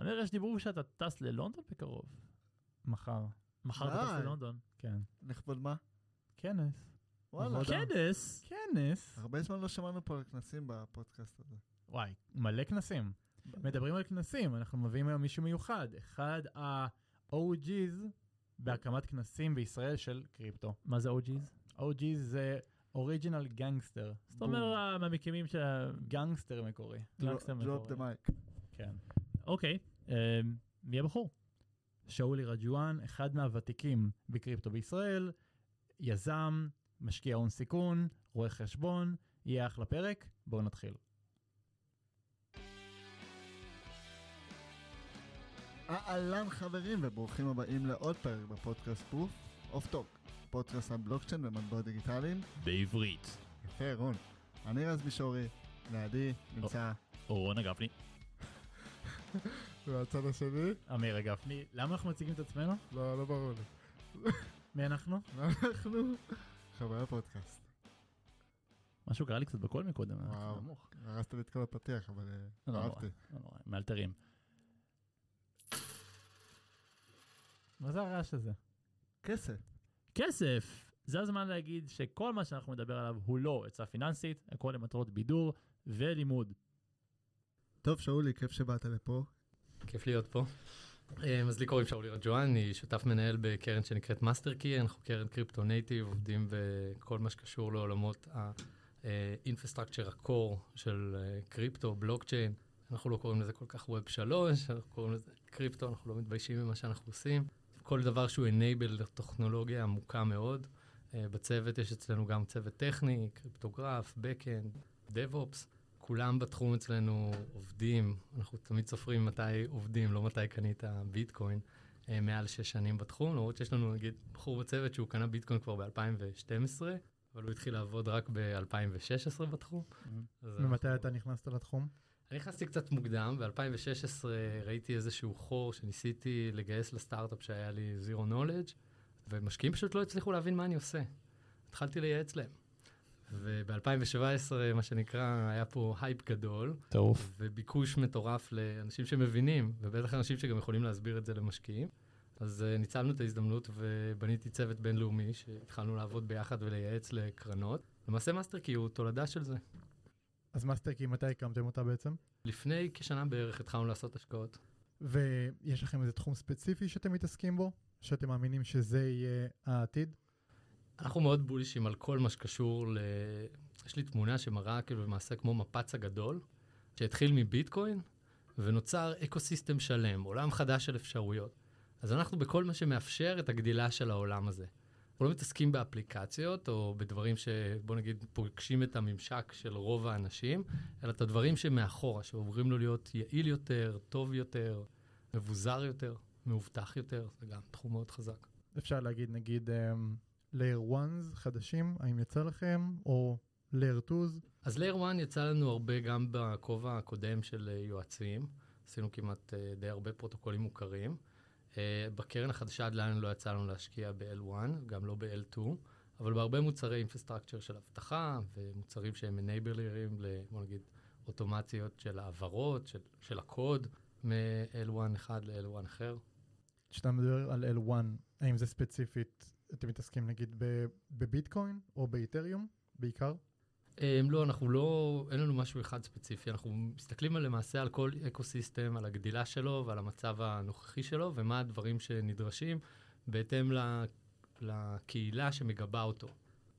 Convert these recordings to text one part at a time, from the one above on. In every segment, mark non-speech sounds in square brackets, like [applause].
אני יודע שדיברו שאתה טס ללונדון בקרוב. מחר. מחר אתה טס די. ללונדון. כן. לכבוד מה? כנס. וואלה. כנס? כנס. הרבה זמן לא שמענו פה על כנסים בפודקאסט הזה. וואי, מלא כנסים. מדברים על כנסים, אנחנו מביאים היום מישהו מיוחד. אחד ה-OG's בהקמת כנסים בישראל של קריפטו. מה זה OG's? OG's זה original gangster. זאת אומרת, מהמקימים של... ה- גנגסטר מקורי. גנגסטר drop the מקורי. mic. כן. אוקיי, אה, מי הבחור? שאולי רג'ואן, אחד מהוותיקים בקריפטו בישראל, יזם, משקיע הון סיכון, רואה חשבון, יהיה אחלה פרק, בואו נתחיל. אהלן חברים וברוכים הבאים לעוד פרק בפודקאסט Proof of Talk, פודקאסט על בלוקצ'יין ומטבעות דיגיטליים. בעברית. יפה רון. אני רז מישורי, לידי נמצא אורון אגפני. מהצד השני. אמיר גפני, למה אנחנו מציגים את עצמנו? לא, לא ברור לי. מי אנחנו? אנחנו חברי הפודקאסט. משהו קרה לי קצת בקול מקודם. וואו. נמוך. הרסת לי את כל הפתיח, אבל אה, לא נורא, אהבתי. לא נורא, מאלתרים. מה זה הרעש הזה? כסף. כסף! זה הזמן להגיד שכל מה שאנחנו נדבר עליו הוא לא עצה פיננסית, הכל למטרות בידור ולימוד. טוב, שאולי, כיף שבאת לפה. כיף להיות פה. אה, אז לי קוראים שאולי רג'ואן, אני שותף מנהל בקרן שנקראת MasterKey, אנחנו קרן קריפטו native, עובדים בכל מה שקשור לעולמות ה infrastructure ה core של אה, קריפטו, בלוקצ'יין. אנחנו לא קוראים לזה כל כך Web 3, אנחנו קוראים לזה קריפטו, אנחנו לא מתביישים במה שאנחנו עושים. כל דבר שהוא enable לטכנולוגיה עמוקה מאוד. אה, בצוות יש אצלנו גם צוות טכני, קריפטוגרף, Backend, DevOps. כולם בתחום אצלנו עובדים, אנחנו תמיד סופרים מתי עובדים, לא מתי קנית ביטקוין, אה, מעל שש שנים בתחום, למרות שיש לנו נגיד בחור בצוות שהוא קנה ביטקוין כבר ב-2012, אבל הוא התחיל לעבוד רק ב-2016 בתחום. ממתי אנחנו- אתה נכנסת לתחום? אני נכנסתי קצת מוקדם, ב-2016 ראיתי איזשהו חור שניסיתי לגייס לסטארט-אפ שהיה לי Zero Knowledge, ומשקיעים פשוט לא הצליחו להבין מה אני עושה. התחלתי לייעץ להם. וב-2017, מה שנקרא, היה פה הייפ גדול, טירוף. וביקוש מטורף לאנשים שמבינים, ובטח אנשים שגם יכולים להסביר את זה למשקיעים. אז uh, ניצלנו את ההזדמנות ובניתי צוות בינלאומי שהתחלנו לעבוד ביחד ולייעץ לקרנות. למעשה MasterKey הוא תולדה של זה. אז MasterKey, מתי הקמתם אותה בעצם? לפני כשנה בערך התחלנו לעשות השקעות. ויש לכם איזה תחום ספציפי שאתם מתעסקים בו? שאתם מאמינים שזה יהיה העתיד? אנחנו מאוד בולישים על כל מה שקשור ל... יש לי תמונה שמראה כאילו למעשה כמו מפץ הגדול, שהתחיל מביטקוין ונוצר ecosystem שלם, עולם חדש של אפשרויות. אז אנחנו בכל מה שמאפשר את הגדילה של העולם הזה. אנחנו לא מתעסקים באפליקציות או בדברים שבוא נגיד פוגשים את הממשק של רוב האנשים, אלא את הדברים שמאחורה, שעוברים לו להיות יעיל יותר, טוב יותר, מבוזר יותר, מאובטח יותר, זה גם תחום מאוד חזק. אפשר להגיד נגיד layer 1 חדשים, האם יצא לכם? או layer 2 אז layer 1 יצא לנו הרבה גם בכובע הקודם של אה, יועצים, עשינו כמעט אה, די הרבה פרוטוקולים מוכרים. אה, בקרן החדשה עד לכאן לא יצא לנו להשקיע ב-L1, גם לא ב-L2, אבל בהרבה מוצרי infrastructure של אבטחה ומוצרים שהם enablerים, בוא נגיד, אוטומציות של העברות, של, של הקוד, מ-L1 אחד ל-L1 אחר. כשאתה מדבר על L1, האם זה ספציפית, אתם מתעסקים נגיד בביטקוין או באיתריום בעיקר? Um, לא, אנחנו לא, אין לנו משהו אחד ספציפי, אנחנו מסתכלים על, למעשה על כל ecosystem, על הגדילה שלו ועל המצב הנוכחי שלו, ומה הדברים שנדרשים בהתאם לקהילה שמגבה אותו.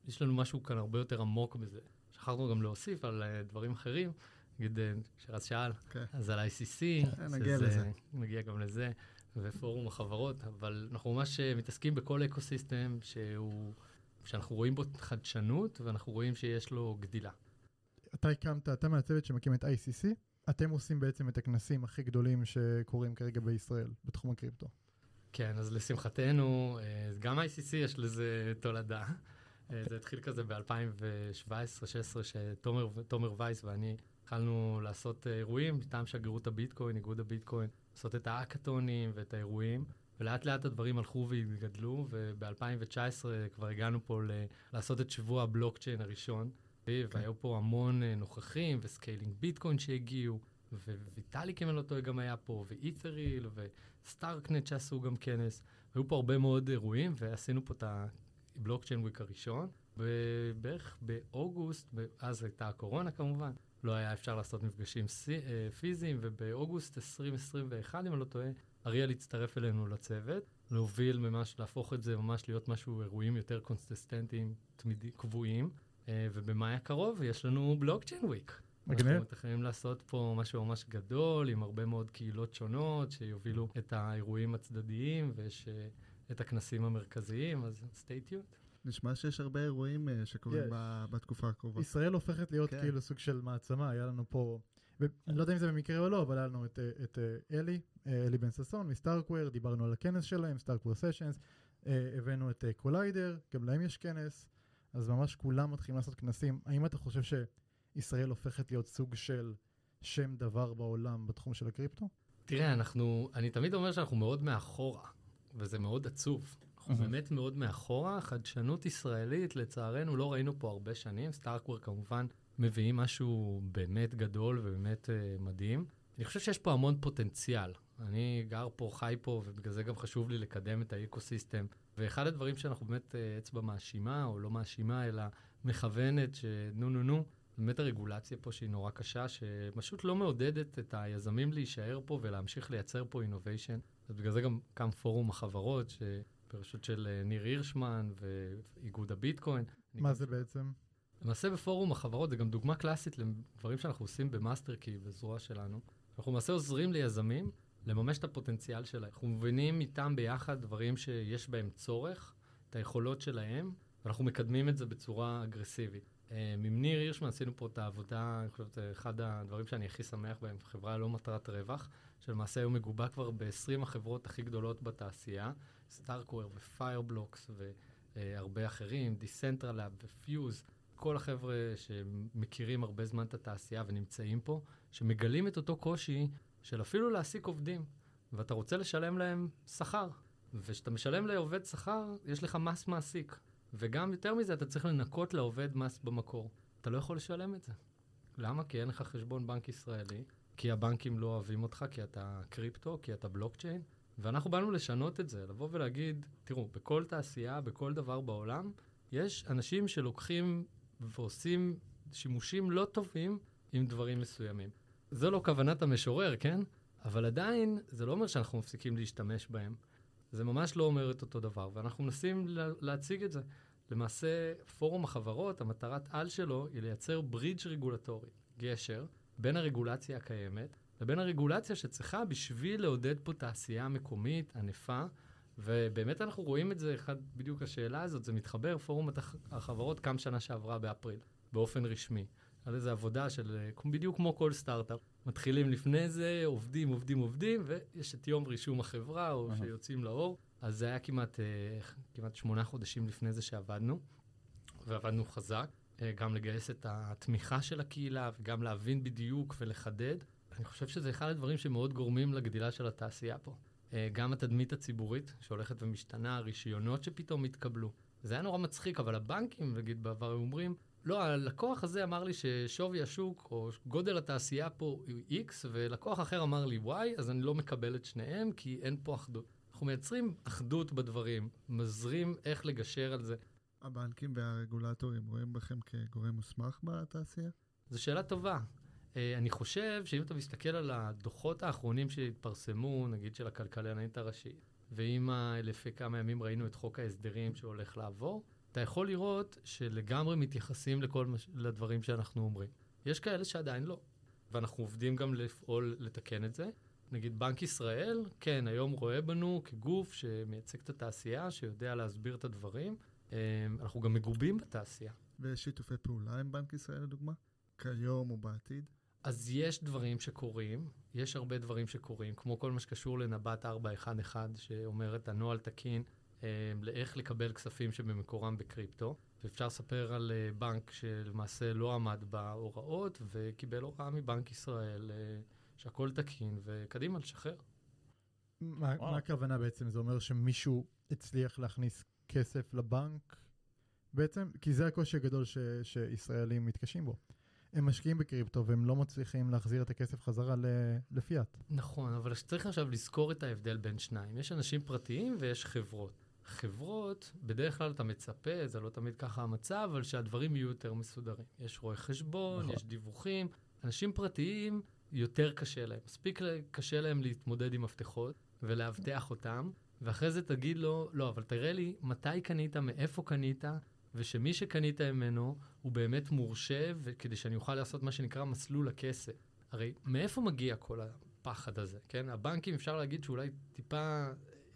יש לנו משהו כאן הרבה יותר עמוק בזה. שכחנו גם להוסיף על uh, דברים אחרים, נגיד uh, שרז שאל, כן. אז על ICC, כן, נגיע לזה. נגיע גם לזה, ופורום החברות, אבל אנחנו ממש אה, מתעסקים בכל ecosystem שהוא, שאנחנו רואים בו חדשנות ואנחנו רואים שיש לו גדילה. אתה הקמת, אתה מהצוות שמקים את ICC, אתם עושים בעצם את הכנסים הכי גדולים שקורים כרגע בישראל בתחום הקריפטו. כן, אז לשמחתנו, אה, גם ICC יש לזה תולדה. אה, זה התחיל כזה ב-2017-2016, שתומר וייס ואני התחלנו לעשות אירועים מטעם שגרירות הביטקוין, איגוד הביטקוין, לעשות את ההאקתונים ואת האירועים, ולאט לאט הדברים הלכו והתגדלו, וב-2019 כבר הגענו פה ל- לעשות את שבוע הבלוקצ'יין הראשון, והיו פה המון אה, נוכחים ו Scaling Bitcoin שהגיעו, וויטאליק, אם אני לא טועה, גם היה פה, ואת'ריאל, וסטארקנט שעשו גם כנס. היו פה הרבה מאוד אירועים, ועשינו פה את ה Blockchain Week הראשון. ובערך באוגוסט, אז הייתה הקורונה כמובן, לא היה אפשר לעשות מפגשים אה, פיזיים, ובאוגוסט 2021, אם אני לא טועה, אריאל הצטרף אלינו לצוות, להוביל ממש, להפוך את זה ממש להיות משהו, אירועים יותר consistentיים, תמידי, קבועים, אה, ובמאי הקרוב יש לנו Blockchain Week. מגניב. אנחנו מתכננים לעשות פה משהו ממש גדול, עם הרבה מאוד קהילות שונות, שיובילו את האירועים הצדדיים, ויש uh, את הכנסים המרכזיים, אז stay tuned. נשמע שיש הרבה אירועים אה, שקורים בתקופה הקרובה. ישראל הופכת להיות כן. כאילו סוג של מעצמה, היה לנו פה, אני לא יודע אם זה במקרה או לא, אבל היה לנו את, אה, את אה, אלי, אלי בן ששון מסטארקוור, דיברנו על הכנס שלהם, StarkWare Sessions, הבאנו את קוליידר, גם להם יש כנס, אז ממש כולם מתחילים לעשות כנסים. האם אתה חושב שישראל הופכת להיות סוג של שם דבר בעולם בתחום של הקריפטו? תראה, אנחנו, אני תמיד אומר שאנחנו מאוד מאחורה, וזה מאוד עצוב. אנחנו. באמת מאוד מאחורה, חדשנות ישראלית, לצערנו, לא ראינו פה הרבה שנים. סטארקוור כמובן מביאים משהו באמת גדול ובאמת uh, מדהים. אני חושב שיש פה המון פוטנציאל. אני גר פה, חי פה, ובגלל זה גם חשוב לי לקדם את ה ecosystem. ואחד הדברים שאנחנו באמת uh, אצבע מאשימה, או לא מאשימה, אלא מכוונת, של נו נו נו, באמת הרגולציה פה שהיא נורא קשה, שפשוט לא מעודדת את היזמים להישאר פה ולהמשיך לייצר פה innovation. אז בגלל זה גם קם פורום החברות, שבראשות של אה, ניר הירשמן ואיגוד הביטקוין. מה זה בעצם? למעשה בפורום החברות זה גם דוגמה קלאסית לדברים שאנחנו עושים במאסטר קי, בזרוע שלנו. אנחנו למעשה עוזרים ליזמים לממש את הפוטנציאל שלהם. אנחנו מבינים איתם ביחד דברים שיש בהם צורך, את היכולות שלהם, ואנחנו מקדמים את זה בצורה אגרסיבית. אה, עם ניר הירשמן עשינו פה את העבודה, אני חושב שזה אחד הדברים שאני הכי שמח בהם, חברה ללא מטרת רווח, שלמעשה היום מגובה כבר ב-20 החברות הכי גדולות בתעשייה, סטארקוור ופיירבלוקס והרבה אחרים, דיסנטרלאב ופיוז, כל החבר'ה שמכירים הרבה זמן את התעשייה ונמצאים פה, שמגלים את אותו קושי של אפילו להעסיק עובדים, ואתה רוצה לשלם להם שכר. וכשאתה משלם לעובד שכר, יש לך מס מעסיק. וגם יותר מזה, אתה צריך לנקות לעובד מס במקור. אתה לא יכול לשלם את זה. למה? כי אין לך חשבון בנק ישראלי, כי הבנקים לא אוהבים אותך, כי אתה קריפטו, כי אתה בלוקצ'יין, ואנחנו באנו לשנות את זה, לבוא ולהגיד, תראו, בכל תעשייה, בכל דבר בעולם, יש אנשים שלוקחים ועושים שימושים לא טובים עם דברים מסוימים. זו לא כוונת המשורר, כן? אבל עדיין, זה לא אומר שאנחנו מפסיקים להשתמש בהם. זה ממש לא אומר את אותו דבר, ואנחנו מנסים לה, להציג את זה. למעשה, פורום החברות, המטרת על שלו היא לייצר ברידג' רגולטורי, גשר, בין הרגולציה הקיימת לבין הרגולציה שצריכה בשביל לעודד פה תעשייה מקומית ענפה, ובאמת אנחנו רואים את זה, אחד, בדיוק השאלה הזאת, זה מתחבר, פורום. החברות קם שנה שעברה באפריל, באופן רשמי. על איזו עבודה של, אה, בדיוק כמו כל סטארט-אפ. מתחילים לפני זה, עובדים, עובדים, עובדים, ויש את יום רישום החברה, או אהה. שיוצאים לאור. אז זה היה כמעט, אה, כמעט שמונה חודשים לפני זה שעבדנו, ועבדנו חזק. אה, גם לגייס את התמיכה של הקהילה, וגם להבין בדיוק ולחדד. אני חושב שזה אחד הדברים שמאוד גורמים לגדילה של התעשייה פה. אה, גם התדמית הציבורית שהולכת ומשתנה, הרישיונות שפתאום התקבלו. זה היה נורא מצחיק, אבל הבנקים, נגיד בעבר, היו אומרים, לא, הלקוח הזה אמר לי ששווי השוק או גודל התעשייה פה הוא X, ולקוח אחר אמר לי Y, אז אני לא מקבל את שניהם, כי אין פה אחדות. אנחנו מייצרים אחדות בדברים, מזרים איך לגשר על זה. הבנקים והרגולטורים רואים בכם כגורם מוסמך בתעשייה? זו שאלה טובה. Uh, אני חושב שאם אתה מסתכל על הדוחות האחרונים שהתפרסמו, נגיד של הכלכלנית הראשית, ואם לפי כמה ימים ראינו את חוק ההסדרים שהולך לעבור, אתה יכול לראות שלגמרי מתייחסים לכל מש... לדברים שאנחנו אומרים. יש כאלה שעדיין לא, ואנחנו עובדים גם לפעול לתקן את זה. נגיד בנק ישראל, כן, היום רואה בנו כגוף שמייצג את התעשייה, שיודע להסביר את הדברים. Uh, אנחנו גם מגובים בתעשייה. ושיתופי פעולה עם בנק ישראל לדוגמה? כיום ובעתיד? אז יש דברים שקורים, יש הרבה דברים שקורים, כמו כל מה שקשור לנב"ת 411, שאומר את הנוהל תקין לאיך לקבל כספים שבמקורם בקריפטו. ואפשר לספר על אה, בנק שלמעשה לא עמד בהוראות וקיבל הוראה מבנק ישראל אה, שהכל תקין, וקדימה, לשחרר. מה, הכוונה בעצם? זה אומר שמישהו הצליח להכניס כסף לבנק בעצם? כי זה הקושי הגדול ש, שישראלים מתקשים בו. הם משקיעים בקריפטו והם לא מצליחים להחזיר את הכסף חזרה ל- לפיאט. נכון, אבל צריך עכשיו לזכור את ההבדל בין שניים. יש אנשים פרטיים ויש חברות. חברות, בדרך כלל אתה מצפה, זה לא תמיד ככה המצב, אבל שהדברים יהיו יותר מסודרים. יש רואי חשבון, נכון. יש דיווחים. אנשים פרטיים, יותר קשה להם. מספיק קשה להם להתמודד עם מפתחות ולאבטח אותם, ואחרי זה תגיד לו, לא, אבל תראה לי מתי קנית, מאיפה קנית, ושמי שקנית ממנו הוא באמת מורשה, וכדי שאני אוכל לעשות מה שנקרא מסלול הכסף. הרי מאיפה מגיע כל הפחד הזה, כן? הבנקים אפשר להגיד שאולי טיפה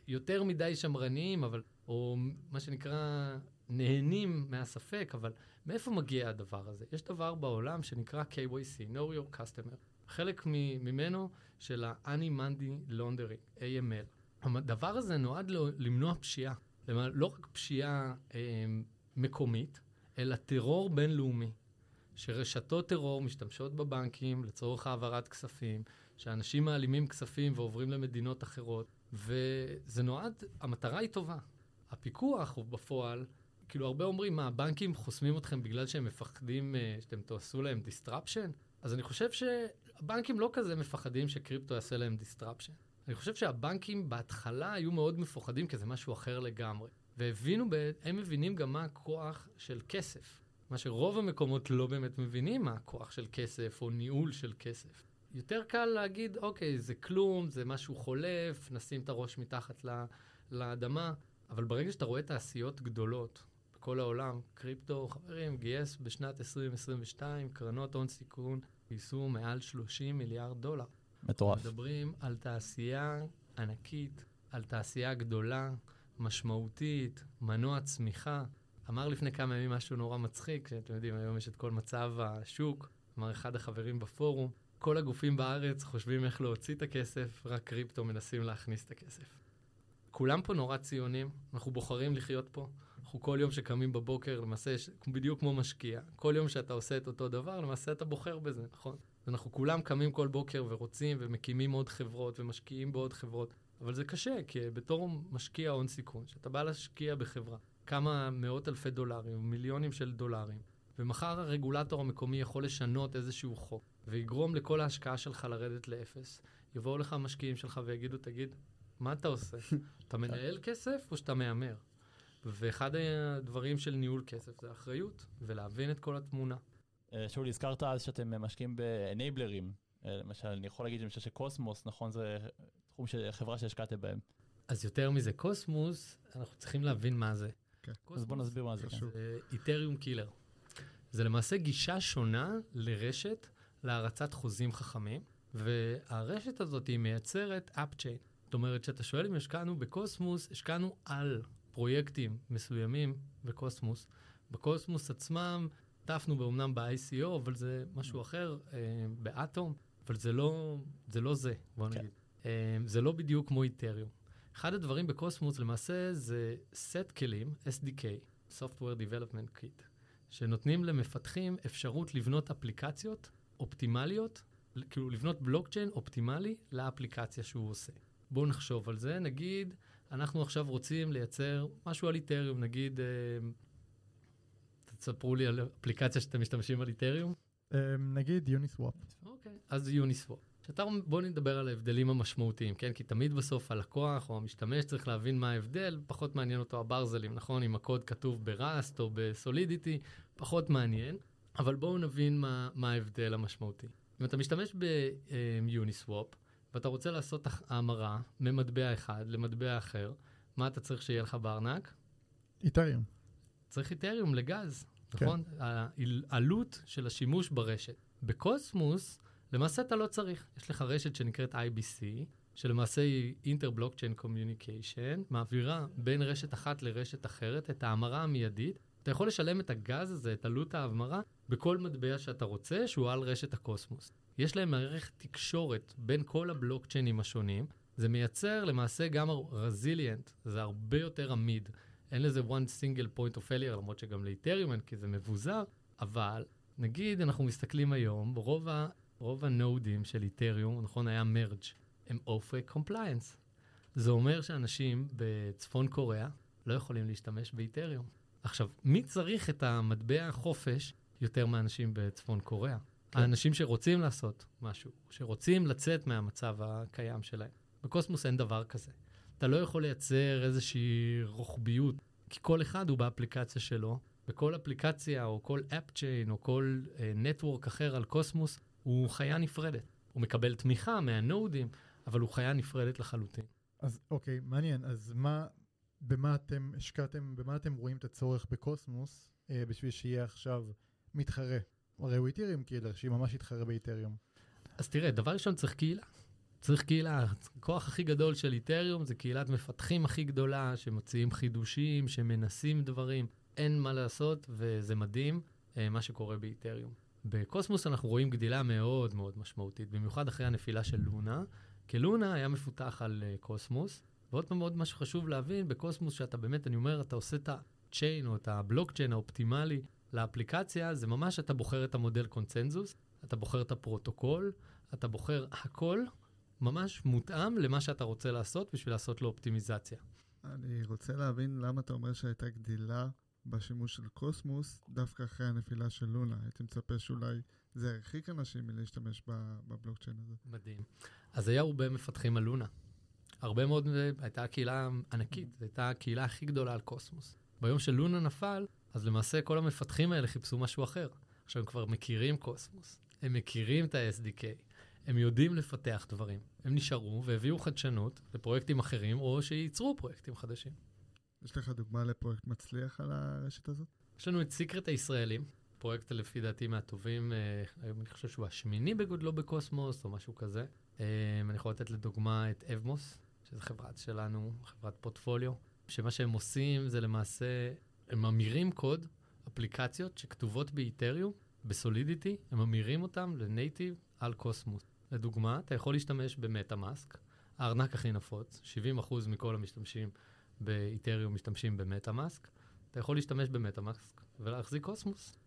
יותר מדי שמרניים, אבל, או מה שנקרא נהנים מהספק, אבל מאיפה מגיע הדבר הזה? יש דבר בעולם שנקרא KYC, Know Your Customer. חלק ממנו של ה-Money Laundering, AML. הדבר הזה נועד לו- למנוע פשיעה. לא רק פשיעה אה, מקומית, אלא טרור בינלאומי. שרשתות טרור משתמשות בבנקים לצורך העברת כספים, שאנשים מעלימים כספים ועוברים למדינות אחרות, וזה נועד, המטרה היא טובה. הפיקוח הוא בפועל, כאילו הרבה אומרים, מה, הבנקים חוסמים אתכם בגלל שהם מפחדים אה, שאתם תעשו להם disruption? אז אני חושב שהבנקים לא כזה מפחדים שקריפטו יעשה להם disruption. אני חושב שהבנקים בהתחלה היו מאוד מפוחדים כי זה משהו אחר לגמרי. והבינו, ב- הם מבינים גם מה הכוח של כסף. מה שרוב המקומות לא באמת מבינים מה הכוח של כסף או ניהול של כסף. יותר קל להגיד, אוקיי, זה כלום, זה משהו חולף, נשים את הראש מתחת ל- לאדמה, אבל ברגע שאתה רואה תעשיות גדולות בכל העולם, קריפטו, חברים, גייס בשנת 2022, קרנות הון סיכון גייסו מעל 30 מיליארד דולר. מטורף. מדברים על תעשייה ענקית, על תעשייה גדולה, משמעותית, מנוע צמיחה. אמר לפני כמה ימים משהו נורא מצחיק, שאתם יודעים, היום יש את כל מצב השוק, אמר אחד החברים בפורום, כל הגופים בארץ חושבים איך להוציא את הכסף, רק קריפטו מנסים להכניס את הכסף. כולם פה נורא ציונים, אנחנו בוחרים לחיות פה. אנחנו כל יום שקמים בבוקר, למעשה, בדיוק כמו משקיע, כל יום שאתה עושה את אותו דבר, למעשה אתה בוחר בזה, נכון? אנחנו כולם קמים כל בוקר ורוצים ומקימים עוד חברות ומשקיעים בעוד חברות, אבל זה קשה, כי בתור משקיע הון סיכון, שאתה בא להשקיע בחברה, כמה מאות אלפי דולרים, מיליונים של דולרים, ומחר הרגולטור המקומי יכול לשנות איזשהו חוק, ויגרום לכל ההשקעה שלך לרדת לאפס. יבואו לך המשקיעים שלך ויגידו, תגיד, מה אתה עושה? [laughs] אתה מנהל כסף או שאתה מהמר? ואחד הדברים של ניהול כסף זה אחריות, ולהבין את כל התמונה. אה, שאולי, הזכרת אז שאתם אה, משקיעים באנבלרים. למשל, אני יכול להגיד למשל שקוסמוס, נכון, זה תחום של חברה שהשקעתם בהם. אז יותר מזה, קוסמוס, אנחנו צריכים להבין מה זה. כן. אז בוא נסביר מה זה. כן. איתריום קילר. זה למעשה גישה שונה לרשת להרצת חוזים חכמים, והרשת הזאת היא מייצרת אפצ'יין. זאת אומרת, כשאתה שואל אם השקענו בקוסמוס, השקענו על פרויקטים מסוימים בקוסמוס. בקוסמוס עצמם, טפנו באומנם ב-ICO, אבל זה משהו אחר, אה, באטום, אבל זה לא זה, לא זה בוא כן. נגיד. אה, זה לא בדיוק כמו איתריום. אחד הדברים בקוסמוס למעשה זה סט כלים, SDK, Software Development Kit, שנותנים למפתחים אפשרות לבנות אפליקציות אופטימליות, כאילו לבנות בלוקצ'יין אופטימלי לאפליקציה שהוא עושה. בואו נחשוב על זה, נגיד, אנחנו עכשיו רוצים לייצר משהו על איתריום, נגיד, אה, תספרו לי על אפליקציה שאתם משתמשים על איתריום. אה, נגיד יוניסוואפ. אוקיי, אז יוניסוואפ. שאתה, בואו נדבר על ההבדלים המשמעותיים, כן? כי תמיד בסוף הלקוח או המשתמש צריך להבין מה ההבדל, פחות מעניין אותו הברזלים, נכון? אם הקוד כתוב בראסט או בסולידיטי, פחות מעניין, אבל בואו נבין מה, מה ההבדל המשמעותי. אם אתה משתמש ביוניסוואפ, ואתה רוצה לעשות המרה ממטבע אחד למטבע אחר, מה אתה צריך שיהיה לך בארנק? איתריום. צריך איתריום לגז, כן. נכון? העלות של השימוש ברשת. בקוסמוס, למעשה אתה לא צריך. יש לך רשת שנקראת IBC, שלמעשה היא Inter-Blockchain Communication, מעבירה בין רשת אחת לרשת אחרת את ההמרה המיידית. אתה יכול לשלם את הגז הזה, את עלות ההמרה, בכל מטבע שאתה רוצה, שהוא על רשת הקוסמוס. יש להם מערכת תקשורת בין כל הבלוקצ'יינים השונים. זה מייצר למעשה גם resilient, זה הרבה יותר עמיד. אין לזה one single point of failure, למרות שגם לאיתריום אין, כי זה מבוזר, אבל נגיד אנחנו מסתכלים היום, רוב, רוב הנודים של איתריום, נכון, היה merge, הם OFAC compliance. זה אומר שאנשים בצפון קוריאה לא יכולים להשתמש באיתריום. עכשיו, מי צריך את המטבע החופש יותר מאנשים בצפון קוריאה. כן. האנשים שרוצים לעשות משהו, שרוצים לצאת מהמצב הקיים שלהם. בקוסמוס אין דבר כזה. אתה לא יכול לייצר איזושהי רוחביות, כי כל אחד הוא באפליקציה שלו, וכל אפליקציה או כל אפ צ'יין או כל נטוורק uh, אחר על קוסמוס הוא חיה נפרדת. הוא מקבל תמיכה מהנודים, אבל הוא חיה נפרדת לחלוטין. אז אוקיי, מעניין. אז מה, במה אתם השקעתם, במה אתם רואים את הצורך בקוסמוס אה, בשביל שיהיה עכשיו מתחרה? הרי הוא איתריום קילר, שהיא ממש יתחרה באיתריום. אז תראה, דבר ראשון צריך קהילה. צריך קהילה. הכוח הכי גדול של איתריום זה קהילת מפתחים הכי גדולה, שמוציאים חידושים, שמנסים דברים. אין מה לעשות, וזה מדהים אה, מה שקורה באיתריום. בקוסמוס אנחנו רואים גדילה מאוד מאוד משמעותית, במיוחד אחרי הנפילה של לונה, כי לונה היה מפותח על uh, קוסמוס, ועוד פעם עוד משהו חשוב להבין, בקוסמוס שאתה באמת, אני אומר, אתה עושה את ה-chain או את הבלוקצ'יין האופטימלי לאפליקציה, זה ממש אתה בוחר את המודל קונצנזוס, אתה בוחר את הפרוטוקול, אתה בוחר הכל ממש מותאם למה שאתה רוצה לעשות בשביל לעשות לו אופטימיזציה. אני רוצה להבין למה אתה אומר שהייתה גדילה בשימוש של קוסמוס דווקא אחרי הנפילה של לונה. הייתי מצפה שאולי זה ירחיק אנשים מלהשתמש בבלוקצ'יין הזה. מדהים. אז היה הרבה מפתחים על לונה. הרבה מאוד, הייתה קהילה ענקית, זו הייתה הקהילה הכי גדולה על קוסמוס. ביום שלונה נפל, אז למעשה כל המפתחים האלה חיפשו משהו אחר. עכשיו הם כבר מכירים קוסמוס, הם מכירים את ה-SDK, הם יודעים לפתח דברים. הם נשארו והביאו חדשנות לפרויקטים אחרים, או שייצרו פרויקטים חדשים. יש לך דוגמה לפרויקט מצליח על הרשת הזאת? יש לנו את סיקרט הישראלים, פרויקט לפי דעתי מהטובים, אה, היום אני חושב שהוא השמיני בגודלו בקוסמוס או משהו כזה. אה, אני יכול לתת לדוגמה את אבמוס, שזו חברת שלנו, חברת פורטפוליו, שמה שהם עושים זה למעשה, הם ממירים קוד, אפליקציות שכתובות באיתריום, בסולידיטי, הם ממירים אותם לנייטיב על קוסמוס. לדוגמה, אתה יכול להשתמש במטה מאסק, הארנק הכי נפוץ, 70% מכל המשתמשים באיתריום משתמשים במטה-מאסק, אתה יכול להשתמש במטה-מאסק ולהחזיק קוסמוס.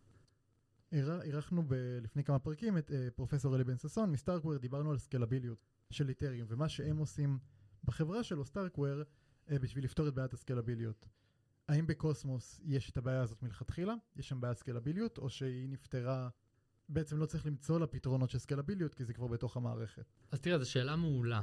אירחנו ב- לפני כמה פרקים את uh, פרופסור אלי בן ששון מסטארקוור, דיברנו על סקלביליות של איתריום ומה שהם עושים בחברה שלו סטארקוור uh, בשביל לפתור את בעיית הסקלביליות. האם בקוסמוס יש את הבעיה הזאת מלכתחילה? יש שם בעיית סקלביליות או שהיא נפתרה בעצם לא צריך למצוא לה פתרונות של סקלביליות כי זה כבר בתוך המערכת. אז תראה, זו שאלה מעולה.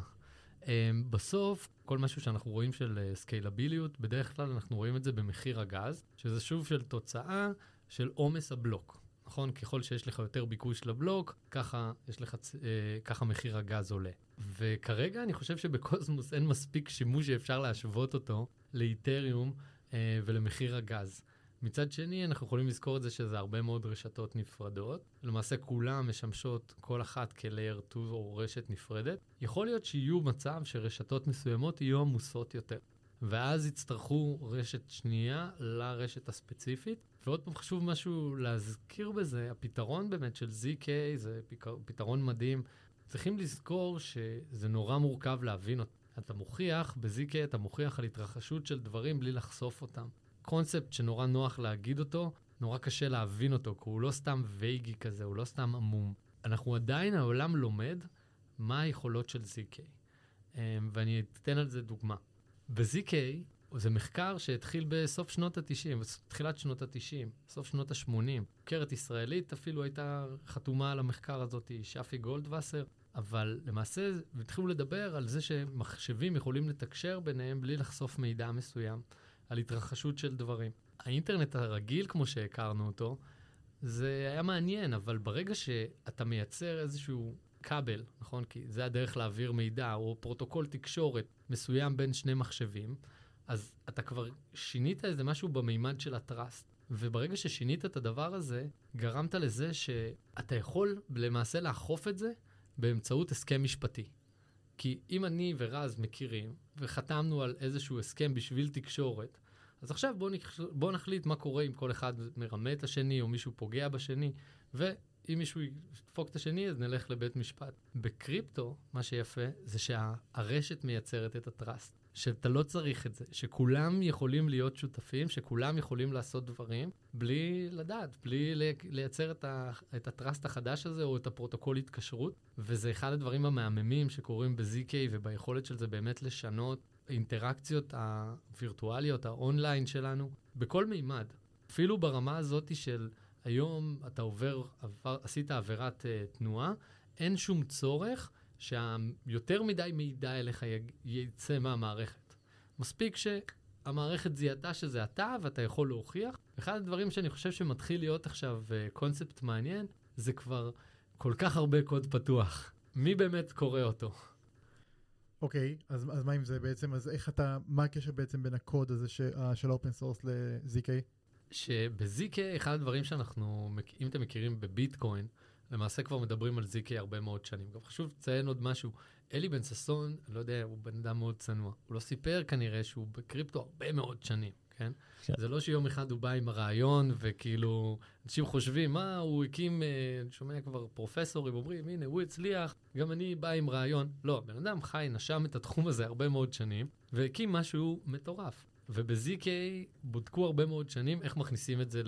Um, בסוף, כל משהו שאנחנו רואים של סקיילביליות, uh, בדרך כלל אנחנו רואים את זה במחיר הגז, שזה שוב של תוצאה של עומס הבלוק. נכון? ככל שיש לך יותר ביקוש לבלוק, ככה, יש לך, uh, ככה מחיר הגז עולה. וכרגע אני חושב שבקוסמוס אין מספיק שימוש שאפשר להשוות אותו לאיתריום uh, ולמחיר הגז. מצד שני, אנחנו יכולים לזכור את זה שזה הרבה מאוד רשתות נפרדות. למעשה כולן משמשות כל אחת כלייר 2 או רשת נפרדת. יכול להיות שיהיו מצב שרשתות מסוימות יהיו עמוסות יותר. ואז יצטרכו רשת שנייה לרשת הספציפית. ועוד פעם חשוב משהו להזכיר בזה, הפתרון באמת של ZK זה פתרון מדהים. צריכים לזכור שזה נורא מורכב להבין אותו. אתה מוכיח, ב-ZK אתה מוכיח על התרחשות של דברים בלי לחשוף אותם. קונספט שנורא נוח להגיד אותו, נורא קשה להבין אותו, כי הוא לא סתם וייגי כזה, הוא לא סתם עמום. אנחנו עדיין, העולם לומד מה היכולות של ZK. Um, ואני אתן על זה דוגמה. ב-ZK זה מחקר שהתחיל בסוף שנות ה-90, תחילת שנות ה-90, סוף שנות ה-80. חוקרת ישראלית אפילו הייתה חתומה על המחקר הזאת, שפי גולדווסר, אבל למעשה התחילו לדבר על זה שמחשבים יכולים לתקשר ביניהם בלי לחשוף מידע מסוים. על התרחשות של דברים. האינטרנט הרגיל, כמו שהכרנו אותו, זה היה מעניין, אבל ברגע שאתה מייצר איזשהו כבל, נכון? כי זה הדרך להעביר מידע, או פרוטוקול תקשורת מסוים בין שני מחשבים, אז אתה כבר שינית איזה משהו במימד של ה trust. וברגע ששינית את הדבר הזה, גרמת לזה שאתה יכול למעשה לאכוף את זה באמצעות הסכם משפטי. כי אם אני ורז מכירים, וחתמנו על איזשהו הסכם בשביל תקשורת, אז עכשיו בואו נח... בוא נחליט מה קורה אם כל אחד מרמה את השני, או מישהו פוגע בשני, ואם מישהו ידפוק את השני, אז נלך לבית משפט. בקריפטו, מה שיפה, זה שהרשת מייצרת את ה trust. שאתה לא צריך את זה, שכולם יכולים להיות שותפים, שכולם יכולים לעשות דברים בלי לדעת, בלי לייצר את, ה, את ה trust החדש הזה או את הפרוטוקול התקשרות, וזה אחד הדברים המהממים שקורים ב-ZK וביכולת של זה באמת לשנות האינטראקציות הווירטואליות, האונליין שלנו, בכל מימד. אפילו ברמה הזאת של היום אתה עובר, עבר, עשית עבירת uh, תנועה, אין שום צורך שיותר מדי מידע אליך יג- יצא מהמערכת. מספיק שהמערכת זיהתה שזה אתה ואתה יכול להוכיח. אחד הדברים שאני חושב שמתחיל להיות עכשיו uh, קונספט מעניין, זה כבר כל כך הרבה קוד פתוח. מי באמת קורא אותו? אוקיי, אז, אז מה עם זה בעצם? אז איך אתה, מה הקשר בעצם בין הקוד הזה ש, uh, של open source ל-ZK? שב-ZK, אחד הדברים שאנחנו, אם אתם מכירים בביטקוין, למעשה כבר מדברים על ZK הרבה מאוד שנים. גם חשוב לציין עוד משהו, אלי בן ששון, אני לא יודע, הוא בן אדם מאוד צנוע. הוא לא סיפר כנראה שהוא בקריפטו הרבה מאוד שנים, כן? כן. זה לא שיום אחד הוא בא עם הרעיון, וכאילו, אנשים חושבים, מה, הוא הקים, אה, אני שומע כבר פרופסורים אומרים, הנה, הוא הצליח, גם אני בא עם רעיון. לא, בן אדם חי, נשם את התחום הזה הרבה מאוד שנים, והקים משהו מטורף. וב-ZK בודקו הרבה מאוד שנים איך מכניסים את זה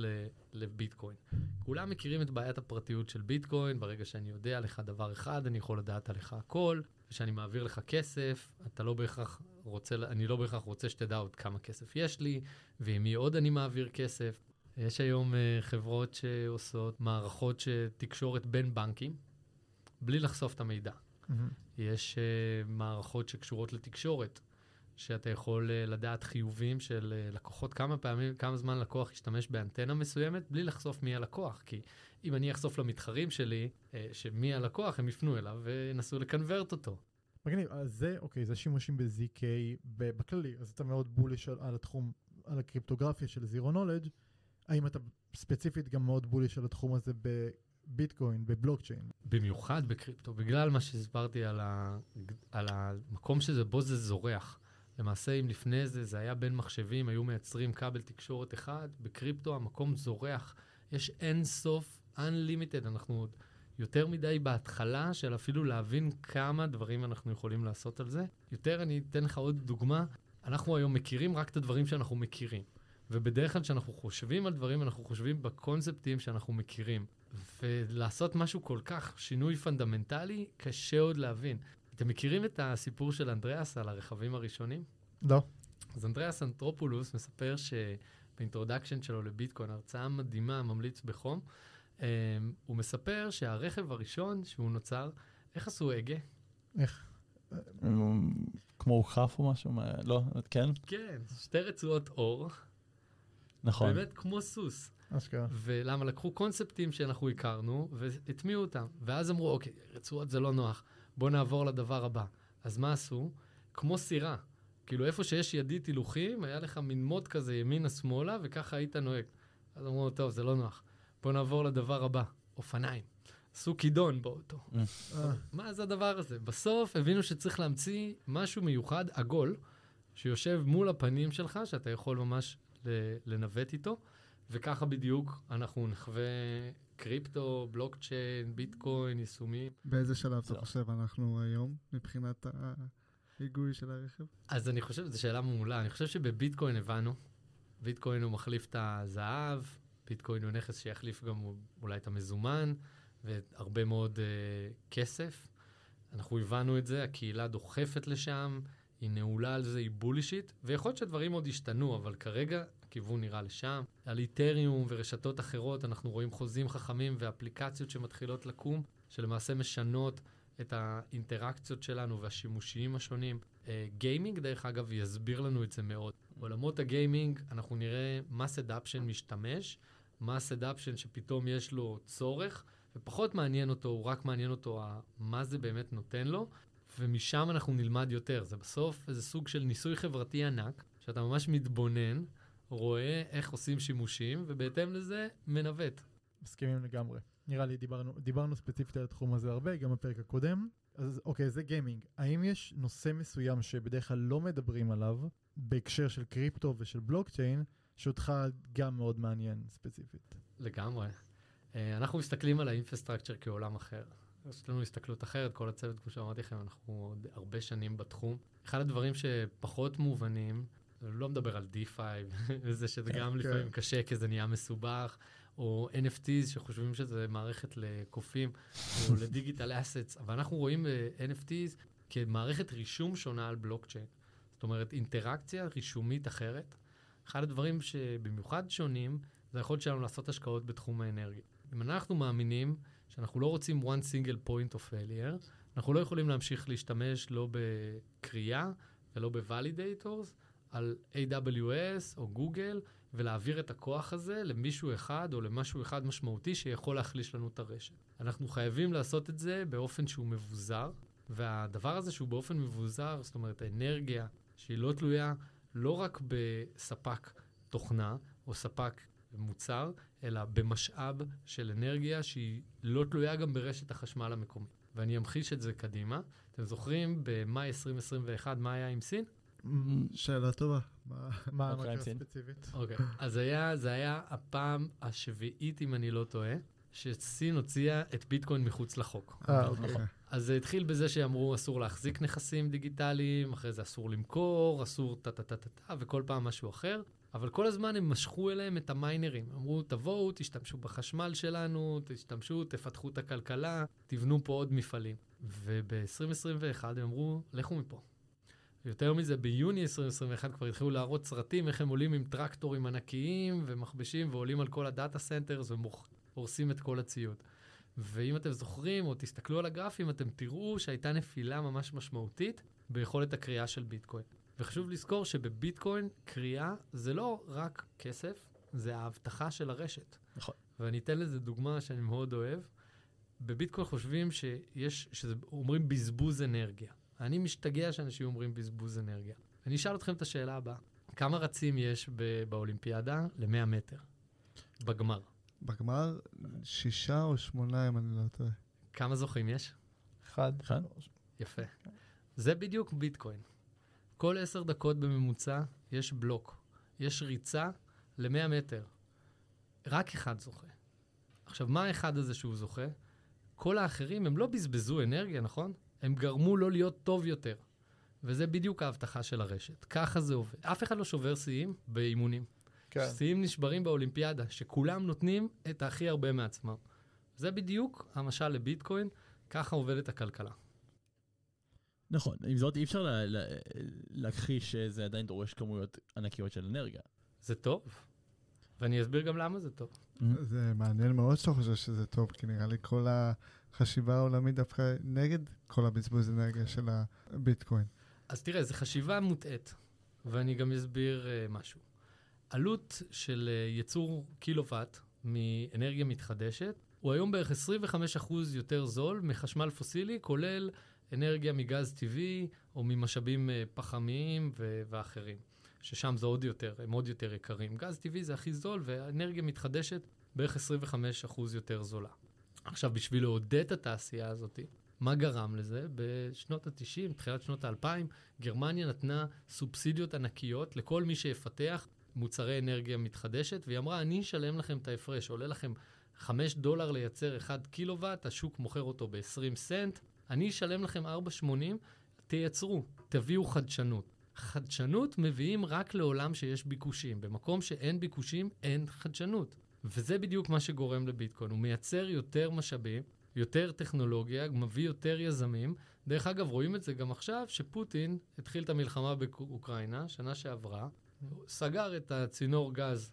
לביטקוין. כולם מכירים את בעיית הפרטיות של ביטקוין, ברגע שאני יודע לך דבר אחד, אני יכול לדעת עליך הכל, וכשאני מעביר לך כסף, אתה לא בהכרח רוצה, אני לא בהכרח רוצה שתדע עוד כמה כסף יש לי, ועם מי עוד אני מעביר כסף. יש היום uh, חברות שעושות מערכות תקשורת בין בנקים, בלי לחשוף את המידע. יש uh, מערכות שקשורות לתקשורת, שאתה יכול uh, לדעת חיובים של uh, לקוחות, כמה פעמים, כמה זמן לקוח ישתמש באנטנה מסוימת, בלי לחשוף מי הלקוח. כי אם אני אחשוף למתחרים שלי, uh, שמי הלקוח, הם יפנו אליו וינסו לקנברט אותו. מגניב, אז זה, אוקיי, זה שימושים ב-ZK בכללי, אז אתה מאוד בוליש על, על התחום, על הקריפטוגרפיה של זירו נולדג', האם אתה ספציפית גם מאוד בוליש על התחום הזה בביטקוין, בבלוקצ'יין? במיוחד בקריפטו, בגלל מה שהסברתי על, ה... על המקום שזה, בו זה זורח. למעשה, אם לפני זה זה היה בין מחשבים, היו מייצרים כבל תקשורת אחד, בקריפטו המקום זורח. יש אין סוף, unlimited, אנחנו יותר מדי בהתחלה של אפילו להבין כמה דברים אנחנו יכולים לעשות על זה. יותר, אני אתן לך עוד דוגמה, אנחנו היום מכירים רק את הדברים שאנחנו מכירים. ובדרך כלל כשאנחנו חושבים על דברים, אנחנו חושבים בקונספטים שאנחנו מכירים. ולעשות משהו כל כך, שינוי פונדמנטלי, קשה עוד להבין. אתם מכירים את הסיפור של אנדריאס על הרכבים הראשונים? לא. אז אנדריאס אנתרופולוס מספר שב introduction שלו לביטקוין, הרצאה מדהימה, ממליץ בחום, הוא מספר שהרכב הראשון שהוא נוצר, איך עשו הגה? איך? כמו אוכף או משהו? לא, כן? כן, שתי רצועות עור, נכון. באמת כמו סוס. אשכרה. ולמה לקחו קונספטים שאנחנו הכרנו והטמיעו אותם. ואז אמרו, אוקיי, רצועות זה לא נוח, בואו נעבור לדבר הבא. אז מה עשו? כמו סירה. כאילו איפה שיש ידית הילוכים, היה לך מין מוט כזה ימינה-שמאלה, וככה היית נוהג. אז אמרו, טוב, זה לא נוח. בואו נעבור לדבר הבא, אופניים. עשו כידון באוטו. אה, מה זה הדבר הזה? בסוף הבינו שצריך להמציא משהו מיוחד, עגול, שיושב מול הפנים שלך, שאתה יכול ממש לנווט איתו, וככה בדיוק אנחנו נחווה קריפטו, בלוקצ'יין, ביטקוין, יישומים. באיזה שלב אתה. חושב אנחנו היום, מבחינת ההיגוי של הרכב? אז אני חושב, זו שאלה מעולה, אני חושב שבביטקוין הבנו, ביטקוין הוא מחליף את הזהב, ביטקוין הוא נכס שיחליף גם אולי את המזומן, והרבה מאוד uh, כסף. אנחנו הבנו את זה, הקהילה דוחפת לשם, היא נעולה על זה, היא בולישיט, ויכול להיות שדברים עוד ישתנו, אבל כרגע הכיוון נראה לשם. על איתריום ורשתות אחרות, אנחנו רואים חוזים חכמים ואפליקציות שמתחילות לקום, שלמעשה משנות את האינטראקציות שלנו והשימושיים השונים. אה, גיימינג, דרך אגב, יסביר לנו את זה מאוד. בעולמות הגיימינג אנחנו נראה mass adoption משתמש, mass adoption שפתאום יש לו צורך, ופחות מעניין אותו, הוא רק מעניין אותו מה זה באמת נותן לו, ומשם אנחנו נלמד יותר. זה בסוף איזה סוג של ניסוי חברתי ענק, שאתה ממש מתבונן, רואה איך עושים שימושים, ובהתאם לזה מנווט. מסכימים לגמרי. נראה לי דיברנו, דיברנו ספציפית על התחום הזה הרבה, גם בפרק הקודם. אז אוקיי, זה גיימינג. האם יש נושא מסוים שבדרך כלל לא מדברים עליו, בהקשר של קריפטו ושל בלוקצ'יין, שאותך גם מאוד מעניין ספציפית? לגמרי. אה, אנחנו מסתכלים על האינפרסטרקצ'ר כעולם אחר. יש לנו הסתכלות אחרת, כל הצוות, כמו שאמרתי לכם, אנחנו עוד הרבה שנים בתחום. אחד הדברים שפחות מובנים, אני לא מדבר על D5, [laughs] וזה שזה גם כן. לפעמים קשה, כי זה נהיה מסובך, או NFTs שחושבים שזה מערכת לקופים, או [laughs] לדיגיטל אסטס, אבל אנחנו רואים ב-NFTs כמערכת רישום שונה על בלוקצ'יין. זאת אומרת, אינטראקציה רישומית אחרת. אחד הדברים שבמיוחד שונים, זה היכולת שלנו לעשות השקעות בתחום האנרגיה. אם אנחנו מאמינים שאנחנו לא רוצים one single point of failure, אנחנו לא יכולים להמשיך להשתמש לא בקריאה ולא ב-validators על AWS או גוגל, ולהעביר את הכוח הזה למישהו אחד או למשהו אחד משמעותי שיכול להחליש לנו את הרשת. אנחנו חייבים לעשות את זה באופן שהוא מבוזר, והדבר הזה שהוא באופן מבוזר, זאת אומרת, האנרגיה שהיא לא תלויה לא רק בספק תוכנה או ספק מוצר, אלא במשאב של אנרגיה שהיא לא תלויה גם ברשת החשמל המקומית. ואני אמחיש את זה קדימה. אתם זוכרים במאי 2021 מה היה עם סין? שאלה טובה. מה- מה המקרה סין. הספציפית? אוקיי. אז היה, זה היה הפעם השביעית, אם אני לא טועה, שסין הוציאה את ביטקוין מחוץ לחוק. אה, אוקיי. אז זה התחיל בזה שאמרו אסור להחזיק נכסים דיגיטליים, אחרי זה אסור למכור, אסור טה-טה-טה-טה, וכל פעם משהו אחר. אבל כל הזמן הם משכו אליהם את המיינרים. אמרו, תבואו, תשתמשו בחשמל שלנו, תשתמשו, תפתחו את הכלכלה, תבנו פה עוד מפעלים. וב-2021 הם אמרו, לכו מפה. יותר מזה, ביוני 2021 כבר התחילו להראות סרטים, איך הם עולים עם טרקטורים ענקיים ומכבשים ועולים על כל ה data centers והורסים את כל הציוד. ואם אתם זוכרים או תסתכלו על הגרפים, אתם תראו שהייתה נפילה ממש משמעותית ביכולת הקריאה של ביטקוין. וחשוב לזכור שבביטקוין קריאה זה לא רק כסף, זה ההבטחה של הרשת. נכון. ואני אתן לזה דוגמה שאני מאוד אוהב. בביטקוין חושבים שיש, שזה, אומרים בזבוז אנרגיה. אני משתגע שאנשים אומרים בזבוז אנרגיה. אני אשאל אתכם את השאלה הבאה. כמה רצים יש באולימפיאדה ל-100 מטר? בגמר. בגמר, שישה או שמונה, אם אני לא טועה. כמה זוכים יש? אחד. אחד? יפה. זה בדיוק ביטקוין. כל עשר דקות בממוצע יש בלוק. יש ריצה ל-100 מטר. רק אחד זוכה. עכשיו, מה האחד הזה שהוא זוכה? כל האחרים הם לא בזבזו אנרגיה, נכון? הם גרמו לו להיות טוב יותר. וזה בדיוק ההבטחה של הרשת. ככה זה עובד. אף אחד לא שובר שיאים באימונים. כן. שיאים נשברים באולימפיאדה, שכולם נותנים את הכי הרבה מעצמם. זה בדיוק המשל לביטקוין, ככה עובדת הכלכלה. נכון, עם זאת אי אפשר לה- לה- להכחיש שזה עדיין דורש כמויות ענקיות של אנרגיה. זה טוב. ואני אסביר גם למה זה טוב. זה מעניין מאוד שאתה חושב שזה טוב, כי נראה לי כל החשיבה העולמית דווקא נגד כל הבזבוז אנרגיה של הביטקוין. אז תראה, זו חשיבה מוטעית, ואני גם אסביר uh, משהו. עלות של ייצור קילוואט מאנרגיה מתחדשת, הוא היום בערך 25% יותר זול מחשמל פוסילי, כולל אנרגיה מגז טבעי או ממשאבים uh, פחמיים ו- ואחרים, ששם זה עוד יותר, הם עוד יותר יקרים. גז טבעי זה הכי זול, ואנרגיה מתחדשת בערך 25% יותר זולה. עכשיו, בשביל לעודד את התעשייה הזאת, מה גרם לזה? בשנות ה-90, תחילת שנות ה-2000, גרמניה נתנה סובסידיות ענקיות לכל מי שיפתח מוצרי אנרגיה מתחדשת, והיא אמרה, אני אשלם לכם את ההפרש, עולה לכם 5 דולר לייצר 1 קילוואט, השוק מוכר אותו ב-20 סנט, אני אשלם לכם 4.80, תייצרו, תביאו חדשנות. חדשנות מביאים רק לעולם שיש ביקושים. במקום שאין ביקושים, אין חדשנות. וזה בדיוק מה שגורם לביטקוין. הוא מייצר יותר משאבים, יותר טכנולוגיה, מביא יותר יזמים. דרך אגב, רואים את זה גם עכשיו, שפוטין התחיל את המלחמה באוקראינה, שנה שעברה, סגר את הצינור גז,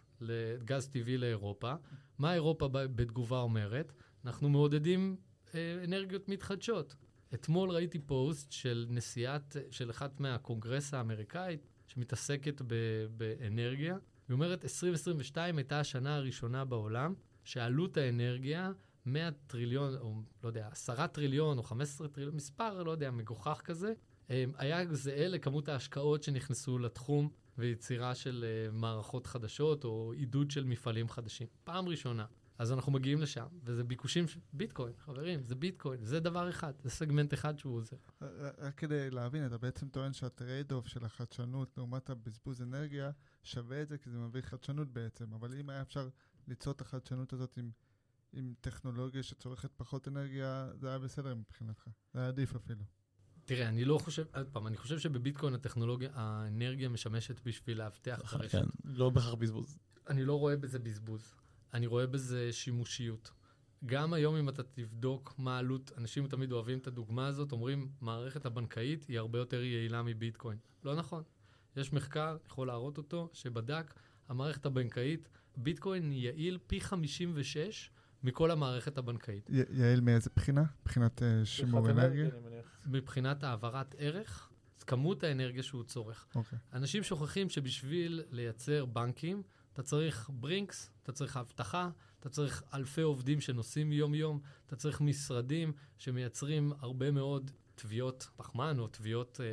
גז טבעי לאירופה. מה אירופה בתגובה אומרת? אנחנו מעודדים אה, אנרגיות מתחדשות. אתמול ראיתי פוסט של נשיאת, של אחת מהקונגרס האמריקאית, שמתעסקת ב- באנרגיה. היא אומרת, 2022 הייתה השנה הראשונה בעולם שעלות האנרגיה 100 טריליון, או לא יודע, 10 טריליון או 15 טריליון, מספר, לא יודע, מגוחך כזה, היה זהה לכמות ההשקעות שנכנסו לתחום ויצירה של אה, מערכות חדשות או עידוד של מפעלים חדשים. פעם ראשונה. אז אנחנו מגיעים לשם, וזה ביקושים של ביטקוין, חברים, זה ביטקוין, זה דבר אחד, זה סגמנט אחד שהוא עוזר. רק כדי להבין, אתה בעצם טוען שה trade-off של החדשנות לעומת הבזבוז אנרגיה שווה את זה כי זה מביא חדשנות בעצם, אבל אם היה אפשר ליצור את החדשנות הזאת עם, עם טכנולוגיה שצורכת פחות אנרגיה, זה היה בסדר מבחינתך. זה היה עדיף אפילו. תראה, אני לא חושב, עוד פעם, אני חושב שבביטקוין הטכנולוגיה, האנרגיה משמשת בשביל לאבטח את הרשת. כן, לא בהכרח בזבוז. אני לא רואה בזה בזבוז, אני רואה בזה שימושיות. גם היום אם אתה תבדוק מה העלות, אנשים תמיד אוהבים את הדוגמה הזאת, אומרים, מערכת הבנקאית היא הרבה יותר יעילה מביטקוין. לא נכון. יש מחקר, יכול להראות אותו, שבדק, המערכת הבנקאית ביטקוין יעיל פי 56 מכל המערכת הבנקאית. י- יעל מאיזה בחינה? מבחינת אה, שימור אנרגיה? מבחינת העברת ערך, כמות האנרגיה שהוא צורך. אוקיי. אנשים שוכחים שבשביל לייצר בנקים, אתה צריך ברינקס, אתה צריך אבטחה, אתה צריך אלפי עובדים שנוסעים יום-יום, אתה צריך משרדים שמייצרים הרבה מאוד תביעות פחמן או תביעות אה,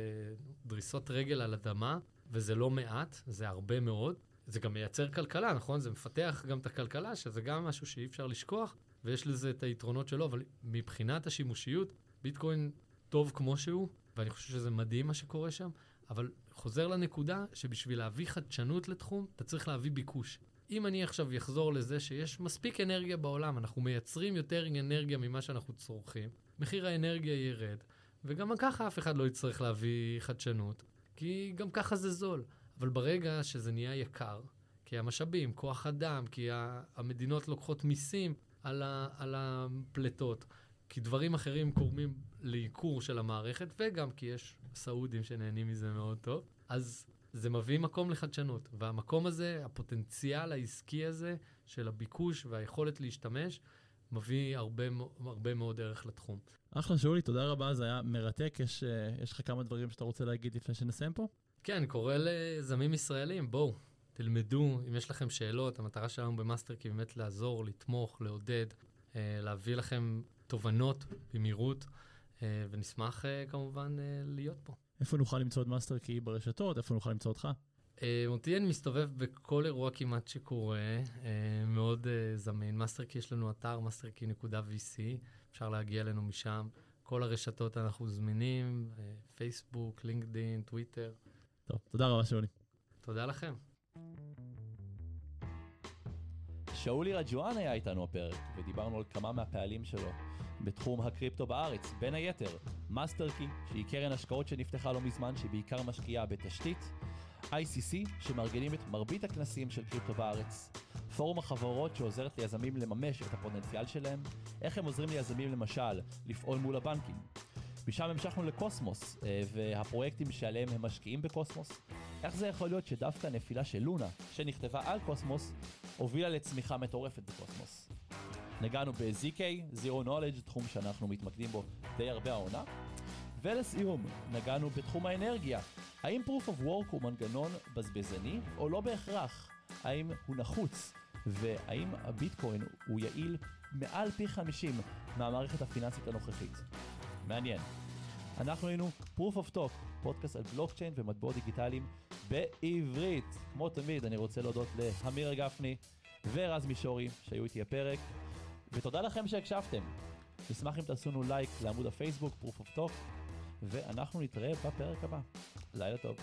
דריסות רגל על אדמה, וזה לא מעט, זה הרבה מאוד. זה גם מייצר כלכלה, נכון? זה מפתח גם את הכלכלה, שזה גם משהו שאי אפשר לשכוח, ויש לזה את היתרונות שלו, אבל מבחינת השימושיות, ביטקוין טוב כמו שהוא, ואני חושב שזה מדהים מה שקורה שם, אבל חוזר לנקודה שבשביל להביא חדשנות לתחום, אתה צריך להביא ביקוש. אם אני עכשיו אחזור לזה שיש מספיק אנרגיה בעולם, אנחנו מייצרים יותר אנרגיה ממה שאנחנו צורכים, מחיר האנרגיה ירד, וגם ככה אף אחד לא יצטרך להביא חדשנות, כי גם ככה זה זול. אבל ברגע שזה נהיה יקר, כי המשאבים, כוח אדם, כי המדינות לוקחות מיסים על, ה- על הפליטות, כי דברים אחרים גורמים לייקור של המערכת, וגם כי יש סעודים שנהנים מזה מאוד טוב, אז זה מביא מקום לחדשנות. והמקום הזה, הפוטנציאל העסקי הזה של הביקוש והיכולת להשתמש, מביא הרבה, הרבה מאוד ערך לתחום. אחלה שאולי, תודה רבה, זה היה מרתק. יש, אה, יש לך כמה דברים שאתה רוצה להגיד לפני שנסיים פה? כן, קורא ליזמים ישראלים, בואו, תלמדו, אם יש לכם שאלות, המטרה שלנו ב MasterKey באמת לעזור, לתמוך, לעודד, אה, להביא לכם תובנות במהירות, אה, ונשמח אה, כמובן להיות פה. איפה נוכל למצוא את MasterKey ברשתות? איפה נוכל למצוא אותך? אותי אני מסתובב בכל אירוע כמעט שקורה, מאוד זמין. MasterKey יש לנו אתר, masterkey.vc, אפשר להגיע אלינו משם. כל הרשתות אנחנו זמינים, פייסבוק, לינקדין, טוויטר. טוב, תודה רבה שאולי. תודה לכם. שאולי רג'ואן היה איתנו הפרק, ודיברנו על כמה מהפעלים שלו בתחום הקריפטו בארץ, בין היתר MasterKey, שהיא קרן השקעות שנפתחה לא מזמן, שהיא בעיקר משקיעה בתשתית, ICC, שמארגנים את מרבית הכנסים של קריפטו בארץ, פורום החברות שעוזרת ליזמים לממש את הפוטנציאל שלהם, איך הם עוזרים ליזמים למשל לפעול מול הבנקים. משם המשכנו לקוסמוס, אה, והפרויקטים שעליהם הם משקיעים בקוסמוס. איך זה יכול להיות שדווקא נפילה של לונה, שנכתבה על קוסמוס, הובילה לצמיחה מטורפת בקוסמוס. נגענו ב-ZK, Zero Knowledge, תחום שאנחנו מתמקדים בו די הרבה העונה. ולסיום, נגענו בתחום האנרגיה. האם Proof of Work הוא מנגנון בזבזני או לא בהכרח? האם הוא נחוץ? והאם הביטקוין הוא יעיל מעל פי 50 מהמערכת הפיננסית הנוכחית? מעניין. אנחנו היינו Proof of Talk, פודקאסט על בלוקצ'יין ומטבעות דיגיטליים בעברית. כמו תמיד, אני רוצה להודות לאמיר גפני ורז מישורי שהיו איתי הפרק, ותודה לכם שהקשבתם. נשמח אם תעשו לנו לייק לעמוד הפייסבוק, Proof of Talk, ואנחנו נתראה בפרק הבא. לילה טוב.